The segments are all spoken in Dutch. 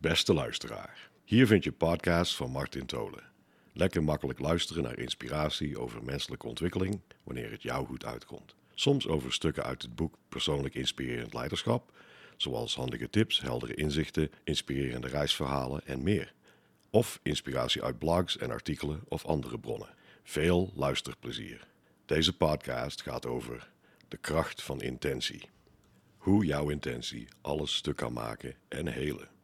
Beste luisteraar, hier vind je podcast van Martin Tolen. Lekker makkelijk luisteren naar inspiratie over menselijke ontwikkeling wanneer het jou goed uitkomt. Soms over stukken uit het boek Persoonlijk Inspirerend Leiderschap, zoals handige tips, heldere inzichten, inspirerende reisverhalen en meer. Of inspiratie uit blogs en artikelen of andere bronnen. Veel luisterplezier. Deze podcast gaat over de kracht van intentie. Hoe jouw intentie alles stuk kan maken en helen.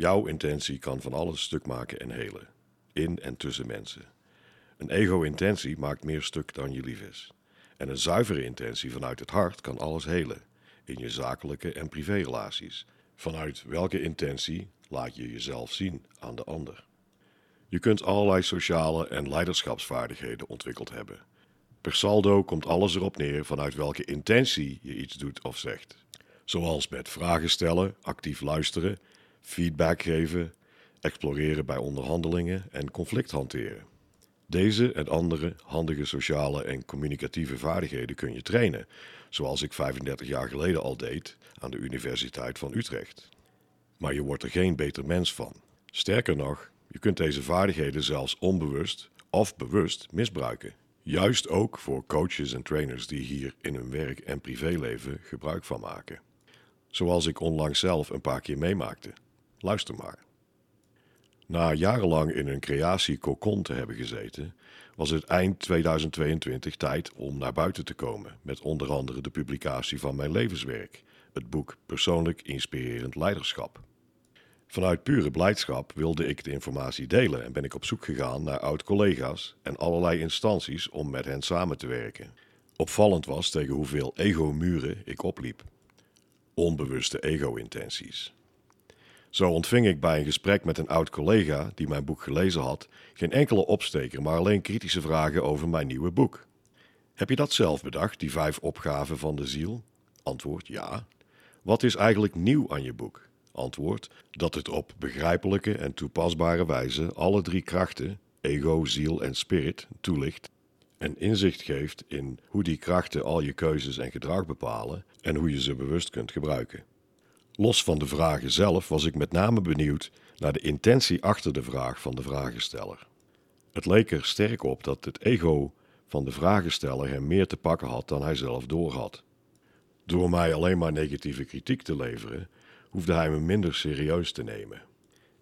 Jouw intentie kan van alles stuk maken en helen, in en tussen mensen. Een ego-intentie maakt meer stuk dan je lief is. En een zuivere intentie vanuit het hart kan alles helen, in je zakelijke en privérelaties. Vanuit welke intentie laat je jezelf zien aan de ander. Je kunt allerlei sociale en leiderschapsvaardigheden ontwikkeld hebben. Per saldo komt alles erop neer vanuit welke intentie je iets doet of zegt. Zoals met vragen stellen, actief luisteren, feedback geven, exploreren bij onderhandelingen en conflict hanteren. Deze en andere handige sociale en communicatieve vaardigheden kun je trainen, zoals ik 35 jaar geleden al deed aan de Universiteit van Utrecht. Maar je wordt er geen beter mens van. Sterker nog, je kunt deze vaardigheden zelfs onbewust of bewust misbruiken. Juist ook voor coaches en trainers die hier in hun werk en privéleven gebruik van maken. Zoals ik onlangs zelf een paar keer meemaakte. Luister maar. Na jarenlang in een creatiecocon te hebben gezeten, was het eind 2022 tijd om naar buiten te komen met onder andere de publicatie van mijn levenswerk, het boek Persoonlijk Inspirerend Leiderschap. Vanuit pure blijdschap wilde ik de informatie delen en ben ik op zoek gegaan naar oud-collega's en allerlei instanties om met hen samen te werken. Opvallend was tegen hoeveel ego-muren ik opliep. Onbewuste ego-intenties. Zo ontving ik bij een gesprek met een oud collega die mijn boek gelezen had geen enkele opsteker, maar alleen kritische vragen over mijn nieuwe boek. Heb je dat zelf bedacht, die vijf opgaven van de ziel? Antwoord ja. Wat is eigenlijk nieuw aan je boek? Antwoord dat het op begrijpelijke en toepasbare wijze alle drie krachten, ego, ziel en spirit, toelicht en inzicht geeft in hoe die krachten al je keuzes en gedrag bepalen en hoe je ze bewust kunt gebruiken. Los van de vragen zelf was ik met name benieuwd naar de intentie achter de vraag van de vragensteller. Het leek er sterk op dat het ego van de vragensteller hem meer te pakken had dan hij zelf doorhad. Door mij alleen maar negatieve kritiek te leveren, hoefde hij me minder serieus te nemen.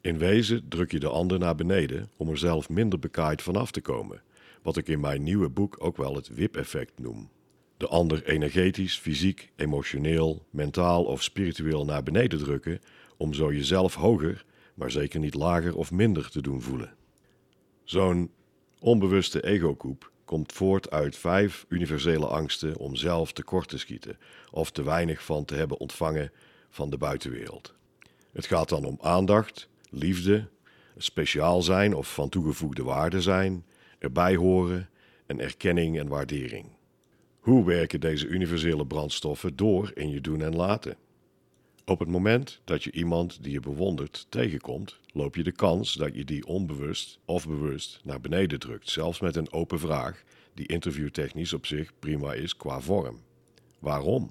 In wezen druk je de ander naar beneden om er zelf minder bekaaid vanaf te komen, wat ik in mijn nieuwe boek ook wel het WIP-effect noem. De ander energetisch, fysiek, emotioneel, mentaal of spiritueel naar beneden drukken om zo jezelf hoger, maar zeker niet lager of minder te doen voelen. Zo'n onbewuste egokoep komt voort uit vijf universele angsten om zelf tekort te schieten of te weinig van te hebben ontvangen van de buitenwereld. Het gaat dan om aandacht, liefde, speciaal zijn of van toegevoegde waarde zijn, erbij horen en erkenning en waardering. Hoe werken deze universele brandstoffen door in je doen en laten? Op het moment dat je iemand die je bewondert tegenkomt, loop je de kans dat je die onbewust of bewust naar beneden drukt, zelfs met een open vraag die interviewtechnisch op zich prima is qua vorm. Waarom?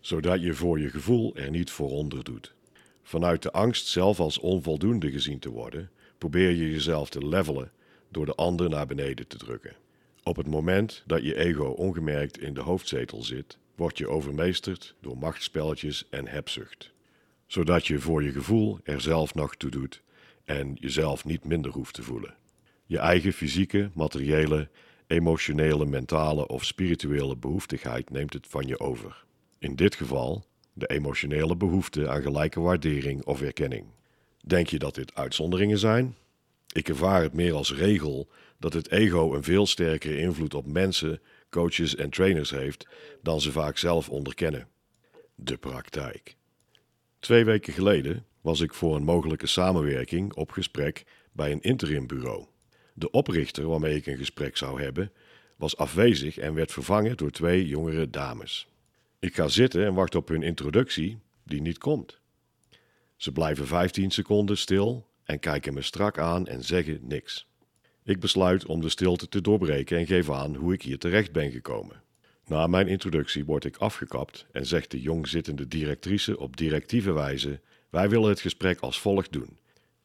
Zodat je voor je gevoel er niet voor onder doet. Vanuit de angst zelf als onvoldoende gezien te worden, probeer je jezelf te levelen door de ander naar beneden te drukken. Op het moment dat je ego ongemerkt in de hoofdzetel zit, word je overmeesterd door machtspelletjes en hebzucht. Zodat je voor je gevoel er zelf nog toe doet en jezelf niet minder hoeft te voelen. Je eigen fysieke, materiële, emotionele, mentale of spirituele behoeftigheid neemt het van je over. In dit geval de emotionele behoefte aan gelijke waardering of erkenning. Denk je dat dit uitzonderingen zijn? Ik ervaar het meer als regel dat het ego een veel sterkere invloed op mensen, coaches en trainers heeft dan ze vaak zelf onderkennen. De praktijk. Twee weken geleden was ik voor een mogelijke samenwerking op gesprek bij een interimbureau. De oprichter waarmee ik een gesprek zou hebben, was afwezig en werd vervangen door twee jongere dames. Ik ga zitten en wacht op hun introductie, die niet komt. Ze blijven 15 seconden stil en kijken me strak aan en zeggen niks. Ik besluit om de stilte te doorbreken en geef aan hoe ik hier terecht ben gekomen. Na mijn introductie word ik afgekapt en zegt de jong zittende directrice op directieve wijze Wij willen het gesprek als volgt doen.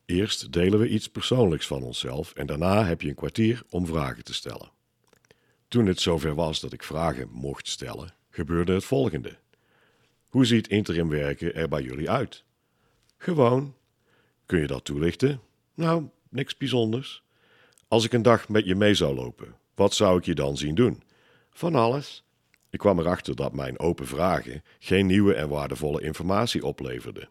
Eerst delen we iets persoonlijks van onszelf en daarna heb je een kwartier om vragen te stellen. Toen het zover was dat ik vragen mocht stellen, gebeurde het volgende. Hoe ziet interim werken er bij jullie uit? Gewoon. Kun je dat toelichten? Nou, niks bijzonders. Als ik een dag met je mee zou lopen, wat zou ik je dan zien doen? Van alles. Ik kwam erachter dat mijn open vragen geen nieuwe en waardevolle informatie opleverden.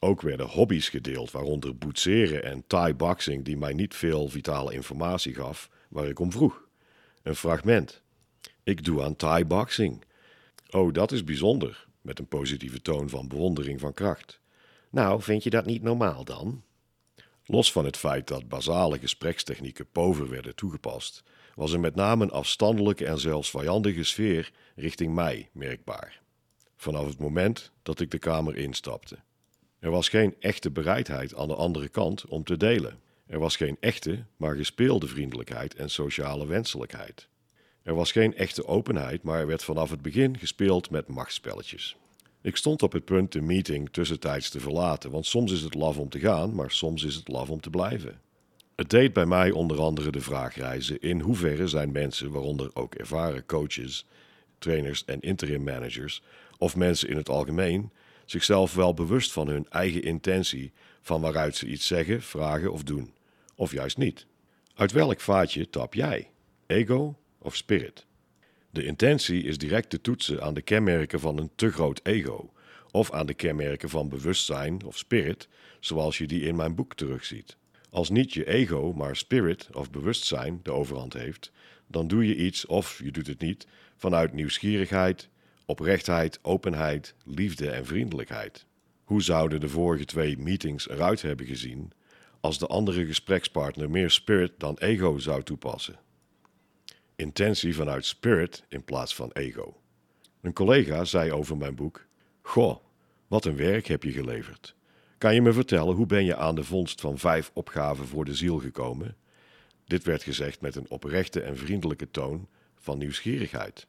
Ook werden hobby's gedeeld, waaronder boetseren en Thai boxing, die mij niet veel vitale informatie gaf waar ik om vroeg. Een fragment. Ik doe aan Thai boxing. Oh, dat is bijzonder, met een positieve toon van bewondering van kracht. Nou, vind je dat niet normaal dan? Los van het feit dat basale gesprekstechnieken pover werden toegepast, was er met name een afstandelijke en zelfs vijandige sfeer richting mij merkbaar. Vanaf het moment dat ik de kamer instapte. Er was geen echte bereidheid aan de andere kant om te delen. Er was geen echte, maar gespeelde vriendelijkheid en sociale wenselijkheid. Er was geen echte openheid, maar er werd vanaf het begin gespeeld met machtsspelletjes. Ik stond op het punt de meeting tussentijds te verlaten, want soms is het laf om te gaan, maar soms is het laf om te blijven. Het deed bij mij onder andere de vraag reizen in hoeverre zijn mensen, waaronder ook ervaren coaches, trainers en interim managers, of mensen in het algemeen, zichzelf wel bewust van hun eigen intentie van waaruit ze iets zeggen, vragen of doen, of juist niet. Uit welk vaatje tap jij? Ego of spirit? De intentie is direct te toetsen aan de kenmerken van een te groot ego, of aan de kenmerken van bewustzijn of spirit, zoals je die in mijn boek terugziet. Als niet je ego, maar spirit of bewustzijn de overhand heeft, dan doe je iets of je doet het niet vanuit nieuwsgierigheid, oprechtheid, openheid, liefde en vriendelijkheid. Hoe zouden de vorige twee meetings eruit hebben gezien als de andere gesprekspartner meer spirit dan ego zou toepassen? Intentie vanuit spirit in plaats van ego. Een collega zei over mijn boek: Goh, wat een werk heb je geleverd. Kan je me vertellen hoe ben je aan de vondst van vijf opgaven voor de ziel gekomen? Dit werd gezegd met een oprechte en vriendelijke toon van nieuwsgierigheid.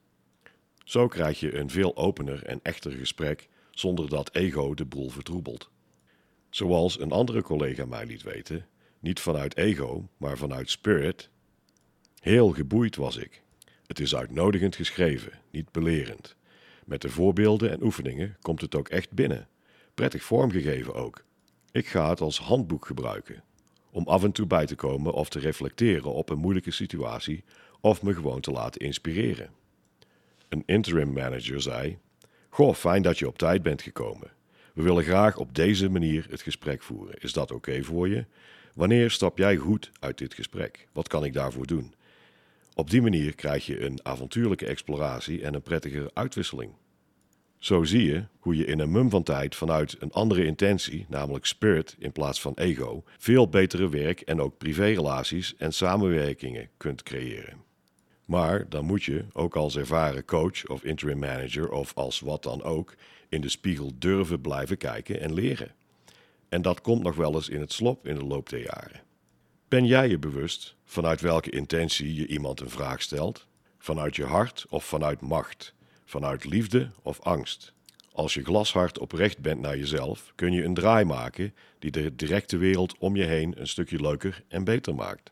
Zo krijg je een veel opener en echter gesprek zonder dat ego de boel vertroebelt. Zoals een andere collega mij liet weten, niet vanuit ego, maar vanuit spirit. Heel geboeid was ik. Het is uitnodigend geschreven, niet belerend. Met de voorbeelden en oefeningen komt het ook echt binnen. Prettig vormgegeven ook. Ik ga het als handboek gebruiken, om af en toe bij te komen of te reflecteren op een moeilijke situatie of me gewoon te laten inspireren. Een interim manager zei: Goh, fijn dat je op tijd bent gekomen. We willen graag op deze manier het gesprek voeren. Is dat oké voor je? Wanneer stap jij goed uit dit gesprek? Wat kan ik daarvoor doen? Op die manier krijg je een avontuurlijke exploratie en een prettige uitwisseling. Zo zie je hoe je in een mum van tijd vanuit een andere intentie, namelijk spirit in plaats van ego, veel betere werk en ook privérelaties en samenwerkingen kunt creëren. Maar dan moet je, ook als ervaren coach of interim manager of als wat dan ook, in de spiegel durven blijven kijken en leren. En dat komt nog wel eens in het slop in de loop der jaren. Ben jij je bewust vanuit welke intentie je iemand een vraag stelt? Vanuit je hart of vanuit macht? Vanuit liefde of angst? Als je glashard oprecht bent naar jezelf, kun je een draai maken die de directe wereld om je heen een stukje leuker en beter maakt.